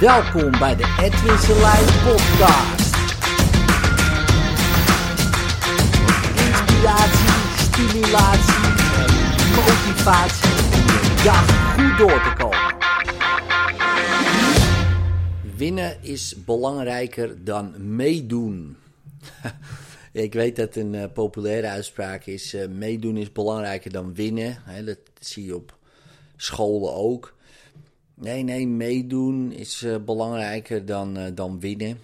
Welkom bij de Edwin Selijn podcast. Inspiratie, stimulatie en motivatie om dag goed door te komen. Winnen is belangrijker dan meedoen. Ik weet dat een uh, populaire uitspraak is: uh, meedoen is belangrijker dan winnen. Dat zie je op scholen ook. Nee, nee, meedoen is uh, belangrijker dan, dan winnen.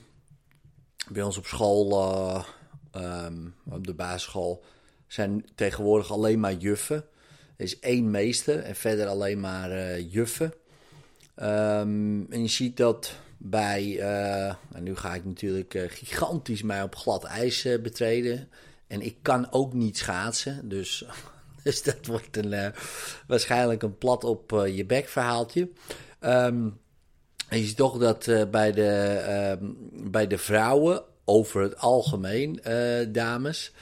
Bij ons op school, um, op de basisschool, zijn tegenwoordig alleen maar juffen. Er is één meester en verder alleen maar juffen. Um, en je ziet dat bij, en nu ga ik natuurlijk gigantisch mij op glad ijs betreden. En ik kan ook niet schaatsen, dus, dus dat wordt een, waarschijnlijk een plat op je bek verhaaltje. Um, je ziet toch dat bij, de, um, bij de vrouwen, over het algemeen, dames,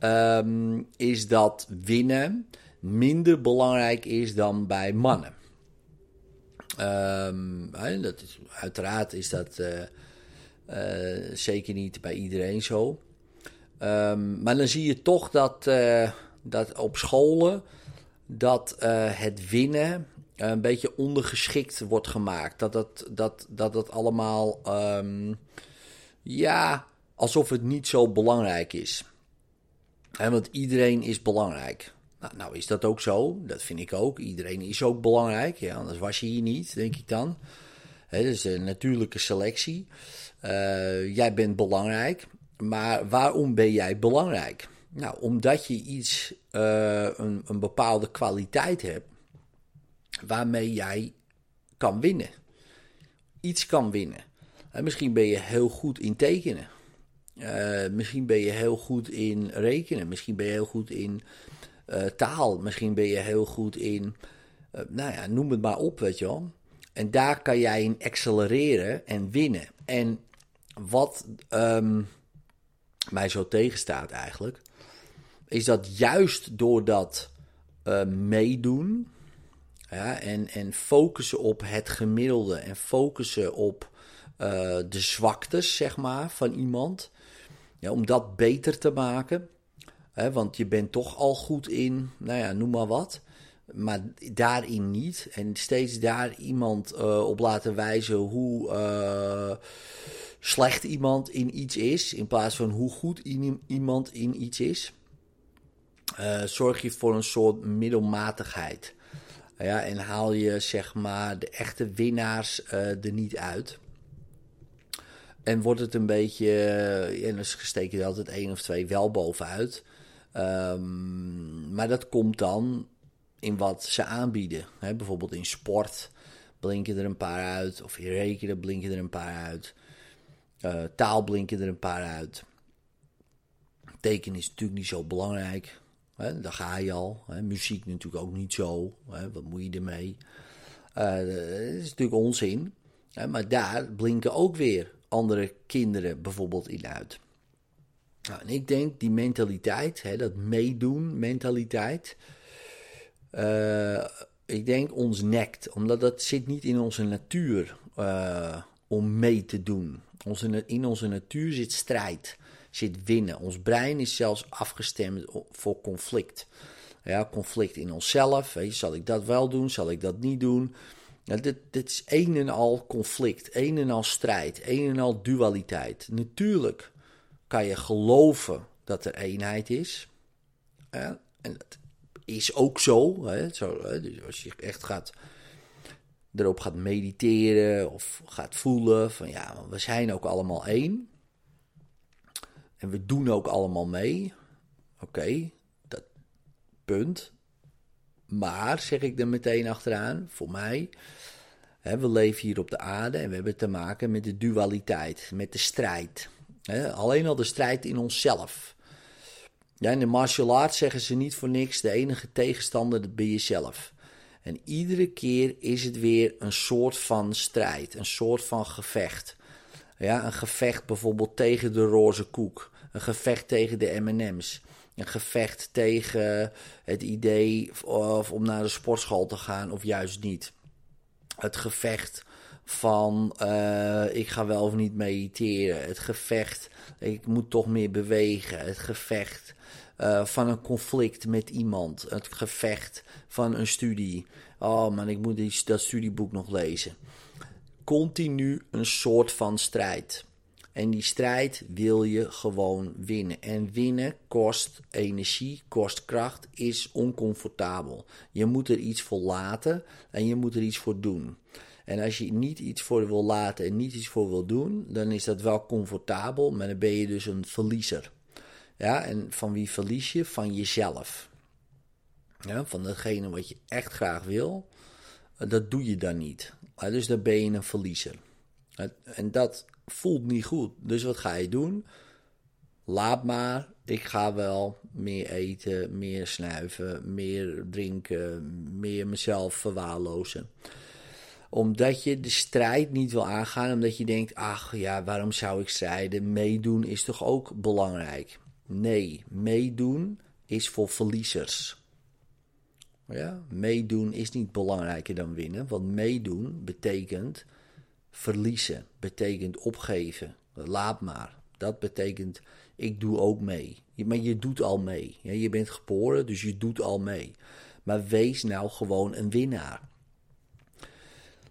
um, is dat winnen minder belangrijk is dan bij mannen. Dat is, uiteraard is dat zeker niet bij iedereen zo. Maar dan zie je toch dat, dat op scholen dat het winnen een beetje ondergeschikt wordt gemaakt. Dat dat, dat, dat, dat allemaal, um, ja, alsof het niet zo belangrijk is. En want iedereen is belangrijk. Nou, nou, is dat ook zo. Dat vind ik ook. Iedereen is ook belangrijk. Ja, anders was je hier niet, denk ik dan. He, is een natuurlijke selectie. Uh, jij bent belangrijk. Maar waarom ben jij belangrijk? Nou, omdat je iets, uh, een, een bepaalde kwaliteit hebt waarmee jij kan winnen. Iets kan winnen. En misschien ben je heel goed in tekenen. Uh, misschien ben je heel goed in rekenen. Misschien ben je heel goed in taal. Misschien ben je heel goed in, nou ja, noem het maar op, weet je wel. En daar kan jij in accelereren en winnen. En wat um, mij zo tegenstaat eigenlijk, is dat juist door dat uh, meedoen ja, en, en focussen op het gemiddelde en focussen op de zwaktes, zeg maar, van iemand, ja, om dat beter te maken want je bent toch al goed in, nou ja, noem maar wat. Maar daarin niet. En steeds daar iemand uh, op laten wijzen hoe slecht iemand in iets is. In plaats van hoe goed iemand in iets is. Uh, zorg je voor een soort middelmatigheid. Ja, en haal je zeg maar de echte winnaars er niet uit. En wordt het een beetje, en dan steek je er altijd één of twee wel bovenuit. Um, maar dat komt dan in wat ze aanbieden. Bijvoorbeeld in sport blinken er een paar uit. Of in rekenen blinken er een paar uit. Uh, taal blinken er een paar uit. Tekenen is natuurlijk niet zo belangrijk. Hè, daar ga je al. Hè. Muziek natuurlijk ook niet zo. Hè. Wat moet je ermee? Dat is natuurlijk onzin. Hè, maar daar blinken ook weer andere kinderen bijvoorbeeld in uit. Nou, en ik denk die mentaliteit, hè, dat meedoen mentaliteit, uh, ik denk ons nekt. Omdat dat zit niet in onze natuur uh, om mee te doen. In onze natuur zit strijd, zit winnen. Ons brein is zelfs afgestemd voor conflict. Ja, conflict in onszelf. Zal ik dat wel doen? Zal ik dat niet doen? Nou, dit, dit is een en al conflict, een en al strijd, een en al dualiteit. Natuurlijk kan je geloven dat er eenheid is. En dat is ook zo. Hè, zo hè, dus als je echt gaat, erop gaat mediteren of gaat voelen van ja, we zijn ook allemaal één. En we doen ook allemaal mee. Oké, dat punt. Maar, zeg ik er meteen achteraan, voor mij, hè, we leven hier op de aarde en we hebben te maken met de dualiteit, met de strijd alleen al de strijd in onszelf. Ja, in de martial arts zeggen ze niet voor niks: de enige tegenstander dat ben jezelf. En iedere keer is het weer een soort van strijd, een soort van gevecht. Ja, een gevecht bijvoorbeeld tegen de roze koek, een gevecht tegen de MM's, een gevecht tegen het idee of om naar de sportschool te gaan of juist niet. Het gevecht van eh, ik ga wel of niet mediteren. Het gevecht, ik moet toch meer bewegen. Het gevecht uh, van een conflict met iemand. Het gevecht van een studie. Oh man, ik moet die, dat studieboek nog lezen. Continu een soort van strijd. En die strijd wil je gewoon winnen. En winnen kost energie, kost kracht, is oncomfortabel. Je moet er iets voor laten en je moet er iets voor doen. En als je niet iets voor wil laten en niet iets voor wil doen, dan is dat wel comfortabel, maar dan ben je dus een verliezer. Ja, en van wie verlies je? Van jezelf. Ja, van datgene wat je echt graag wil, dat doe je dan niet. Dus dan ben je een verliezer. En dat voelt niet goed. Dus wat ga je doen? Laat maar. Ik ga wel meer eten, meer snuiven, meer drinken, meer mezelf verwaarlozen omdat je de strijd niet wil aangaan, omdat je denkt: ach ja, waarom zou ik strijden? Meedoen is toch ook belangrijk? Nee, meedoen is voor verliezers. Ja, meedoen is niet belangrijker dan winnen, want meedoen betekent verliezen, betekent opgeven. Laat maar. Dat betekent ik doe ook mee. Maar je doet al mee. Je bent geboren, dus je doet al mee. Maar wees nou gewoon een winnaar.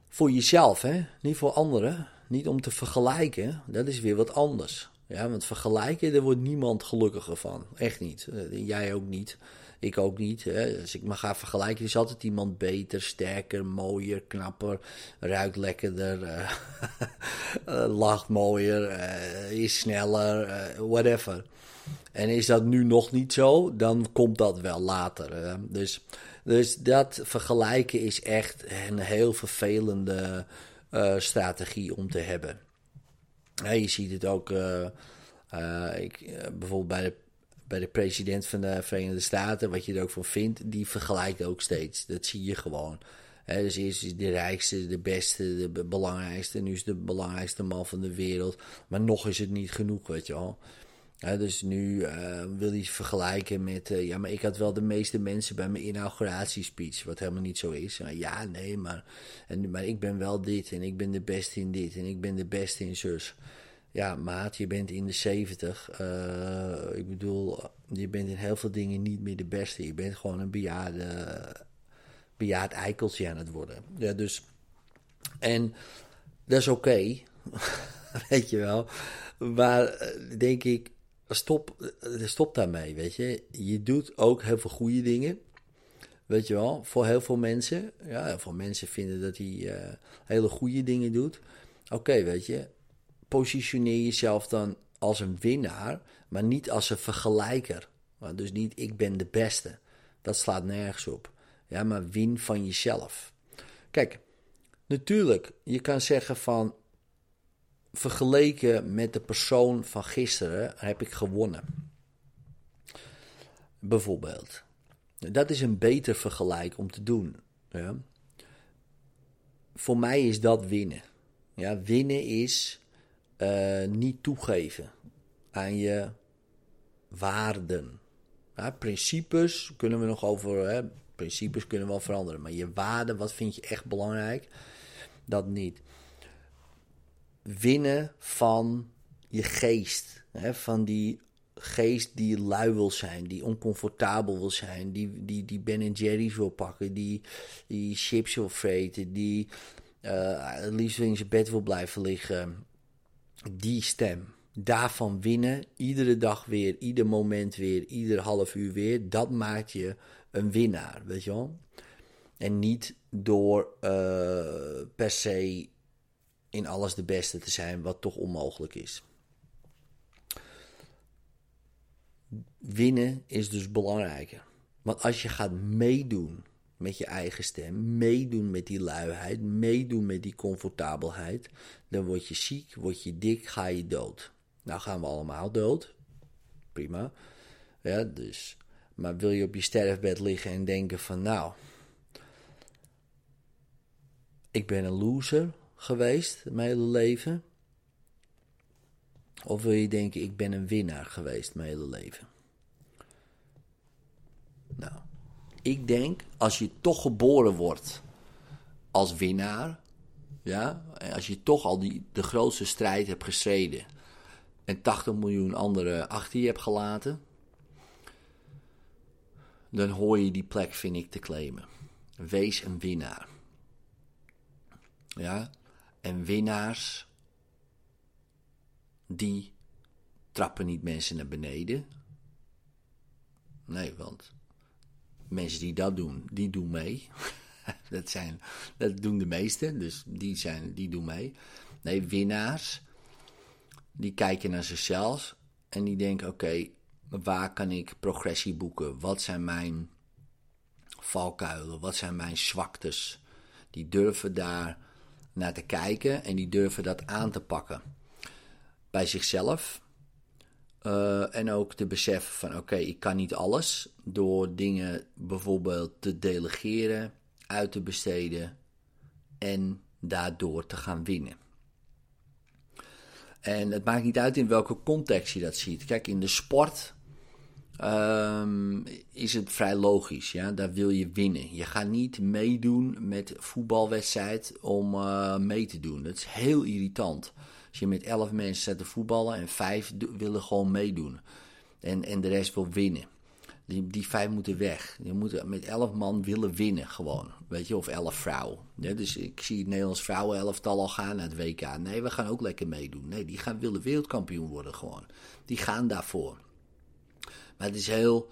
Voor jezelf, hè? niet voor anderen. Niet om te vergelijken, dat is weer wat anders. Ja, want vergelijken, daar wordt niemand gelukkiger van. Echt niet. Eh, jij ook niet. Ik ook niet. Hè. Als ik me ga vergelijken, is altijd iemand beter, sterker, mooier, knapper, ruikt lekkerder, uh, lacht mooier, uh, is sneller, whatever. En is dat nu nog niet zo, dan komt dat wel later. Dus, dus dat vergelijken is echt een heel vervelende strategie om te hebben. je ziet het ook ik, bijvoorbeeld bij de bij de president van de Verenigde Staten, wat je er ook van vindt, die vergelijkt ook steeds. Dat zie je gewoon. Dus eerst is de rijkste, de beste, de belangrijkste. Nu is de belangrijkste man van de wereld. Maar nog is het niet genoeg, weet je wel. dus nu uh, wil hij vergelijken met. Uh, ja, maar ik had wel de meeste mensen bij mijn inauguratiespeech. Wat helemaal niet zo is. ja, nee, maar. En, maar ik ben wel dit. En ik ben de beste in dit. En ik ben de beste in zus ja, maat, je bent in de 70. Uh, ik bedoel, je bent in heel veel dingen niet meer de beste. Je bent gewoon een bejaarde, bejaard eikeltje aan het worden. Ja, dus, en dat is oké, weet je wel. Maar eh, denk ik, stop, eh, stop daarmee, weet je. Je doet ook heel veel goede dingen. Weet je wel, voor heel veel mensen. Ja, heel veel mensen vinden dat hij hele goede dingen doet. Oké, weet je positioneer jezelf dan als een winnaar, maar niet als een vergelijker. Dus niet ik ben de beste. Dat slaat nergens op. Ja, maar win van jezelf. Kijk, natuurlijk, je kan zeggen van vergeleken met de persoon van gisteren heb ik gewonnen. Bijvoorbeeld. Dat is een beter vergelijk om te doen. Ja. Voor mij is dat winnen. Ja, winnen is uh, niet toegeven aan je waarden. Ja, principes kunnen we nog over. Hè, principes kunnen wel veranderen. Maar je waarden, wat vind je echt belangrijk? Dat niet. Winnen van je geest. Hè, van die geest die lui wil zijn, die oncomfortabel wil zijn, die, die, die Ben Jerry's wil pakken, die, die chips wil vreten, die uh, liefst in zijn bed wil blijven liggen die stem. Daarvan winnen, iedere dag weer, ieder moment weer, ieder half uur weer, dat maakt je een winnaar, weet je wel? En niet door uh, per se in alles de beste te zijn, wat toch onmogelijk is. Winnen is dus belangrijker. Want als je gaat meedoen met je eigen stem, meedoen met die luiheid, meedoen met die comfortabelheid, dan word je ziek, word je dik, ga je dood. Nou gaan we allemaal dood. Prima. Ja, dus. Maar wil je op je sterfbed liggen en denken van nou, ik ben een loser geweest mijn hele leven? Of wil je denken, ik ben een winnaar geweest mijn hele leven? Nou, ik denk, als je toch geboren wordt als winnaar, ja, als je toch al die, de grootste strijd hebt gestreden en 80 miljoen anderen achter je hebt gelaten, dan hoor je die plek, vind ik, te claimen. Wees een winnaar. Ja, en winnaars, die trappen niet mensen naar beneden. Nee, want mensen die dat doen, die doen mee. dat, zijn, dat doen de meesten, dus die, zijn, die doen mee. Nee, winnaars, die kijken naar zichzelf en die denken: oké, waar kan ik progressie boeken? Wat zijn mijn valkuilen? Wat zijn mijn zwaktes? Die durven daar naar te kijken en die durven dat aan te pakken. Bij zichzelf. Uh, en ook te beseffen van oké, ik kan niet alles. Door dingen bijvoorbeeld te delegeren, uit te besteden en daardoor te gaan winnen. En het maakt niet uit in welke context je dat ziet. Kijk, in de sport um, is het vrij logisch. Ja? Daar wil je winnen. Je gaat niet meedoen met voetbalwedstrijd om uh, mee te doen. Dat is heel irritant. Als je met elf mensen zet te voetballen en vijf willen gewoon meedoen. En, en de rest wil winnen. Die, die vijf moeten weg. Je moet met elf man willen winnen gewoon. Weet je, of elf vrouwen. Dus ik zie het Nederlands vrouwenelftal al gaan naar het WK. Nee, we gaan ook lekker meedoen. Nee, die gaan willen wereldkampioen worden gewoon. Die gaan daarvoor. Maar het is heel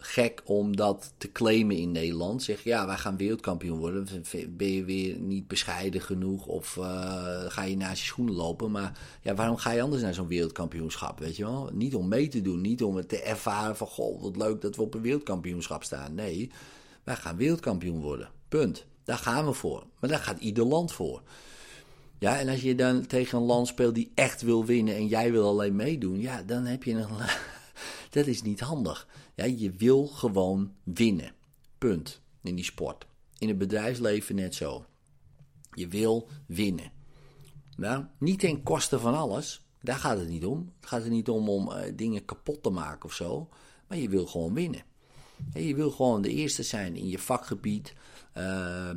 gek om dat te claimen in Nederland. Zeg ja, wij gaan wereldkampioen worden. Ben je weer niet bescheiden genoeg of uh, ga je naast je schoenen lopen. Maar ja, waarom ga je anders naar zo'n wereldkampioenschap? Weet je wel? Niet om mee te doen, niet om het te ervaren van goh, wat leuk dat we op een wereldkampioenschap staan. Nee, wij gaan wereldkampioen worden. Punt. Daar gaan we voor. Maar daar gaat ieder land voor. Ja, en als je dan tegen een land speelt die echt wil winnen en jij wil alleen meedoen, ja, dan heb je een dat is niet handig. Ja, je wil gewoon winnen. Punt. In die sport. In het bedrijfsleven net zo. Je wil winnen. Nou, niet ten koste van alles. Daar gaat het niet om. Het gaat er niet om om uh, dingen kapot te maken of zo. Maar je wil gewoon winnen. je wil gewoon de eerste zijn in je vakgebied. Uh,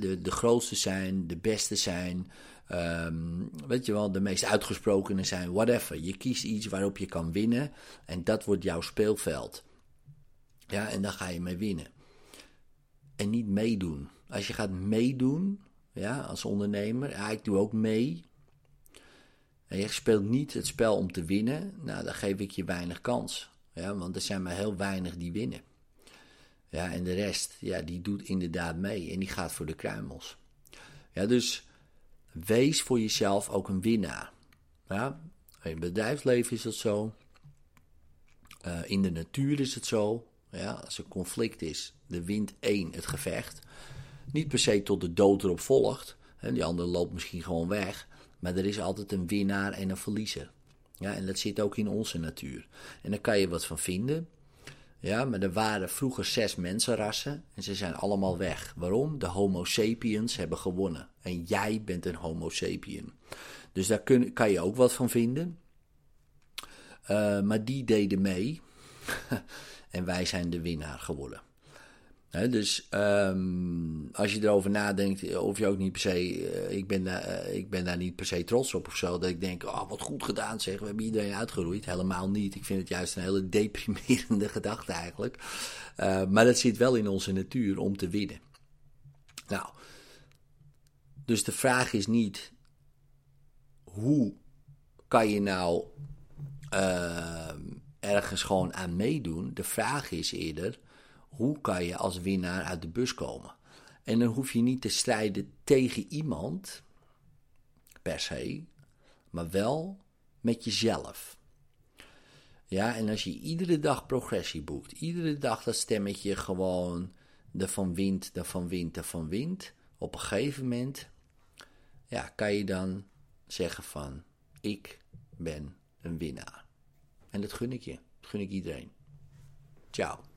de, de grootste zijn, de beste zijn. Um, weet je wel, de meest uitgesprokenen zijn, whatever. Je kiest iets waarop je kan winnen en dat wordt jouw speelveld. Ja, en dan ga je mee winnen. En niet meedoen. Als je gaat meedoen, ja, als ondernemer, ja, ik doe ook mee. En je speelt niet het spel om te winnen, nou, dan geef ik je weinig kans. Ja, want er zijn maar heel weinig die winnen. Ja, en de rest, ja, die doet inderdaad mee en die gaat voor de kruimels. Ja, dus wees voor jezelf ook een winnaar. Ja, in het bedrijfsleven is dat zo. Uh, in de natuur is het zo. Ja, als er conflict is, de wint één het gevecht. Niet per se tot de dood erop volgt. Hè, die andere loopt misschien gewoon weg. Maar er is altijd een winnaar en een verliezer. Ja, en dat zit ook in onze natuur. En daar kan je wat van vinden. Ja, maar er waren vroeger zes mensenrassen en ze zijn allemaal weg. Waarom? De Homo sapiens hebben gewonnen. En jij bent een Homo sapien. Dus daar kun, kan je ook wat van vinden. Uh, maar die deden mee. en wij zijn de winnaar geworden dus um, als je erover nadenkt, of je ook niet per se, uh, ik, ben daar, uh, ik ben daar niet per se trots op of zo, dat ik denk, oh wat goed gedaan zeg, we hebben iedereen uitgeroeid. Helemaal niet, ik vind het juist een hele deprimerende gedachte eigenlijk. Maar dat zit wel in onze natuur om te winnen. Nou, dus de vraag is niet, hoe kan je nou ehm, ergens gewoon aan meedoen? De vraag is eerder, hoe kan je als winnaar uit de bus komen? En dan hoef je niet te strijden tegen iemand, per se, maar wel met jezelf. Ja, en als je iedere dag progressie boekt, iedere dag dat stemmetje gewoon ervan wint, ervan wint, ervan wint, op een gegeven moment, ja, kan je dan zeggen van, ik ben een winnaar. En dat gun ik je, dat gun ik iedereen. Ciao.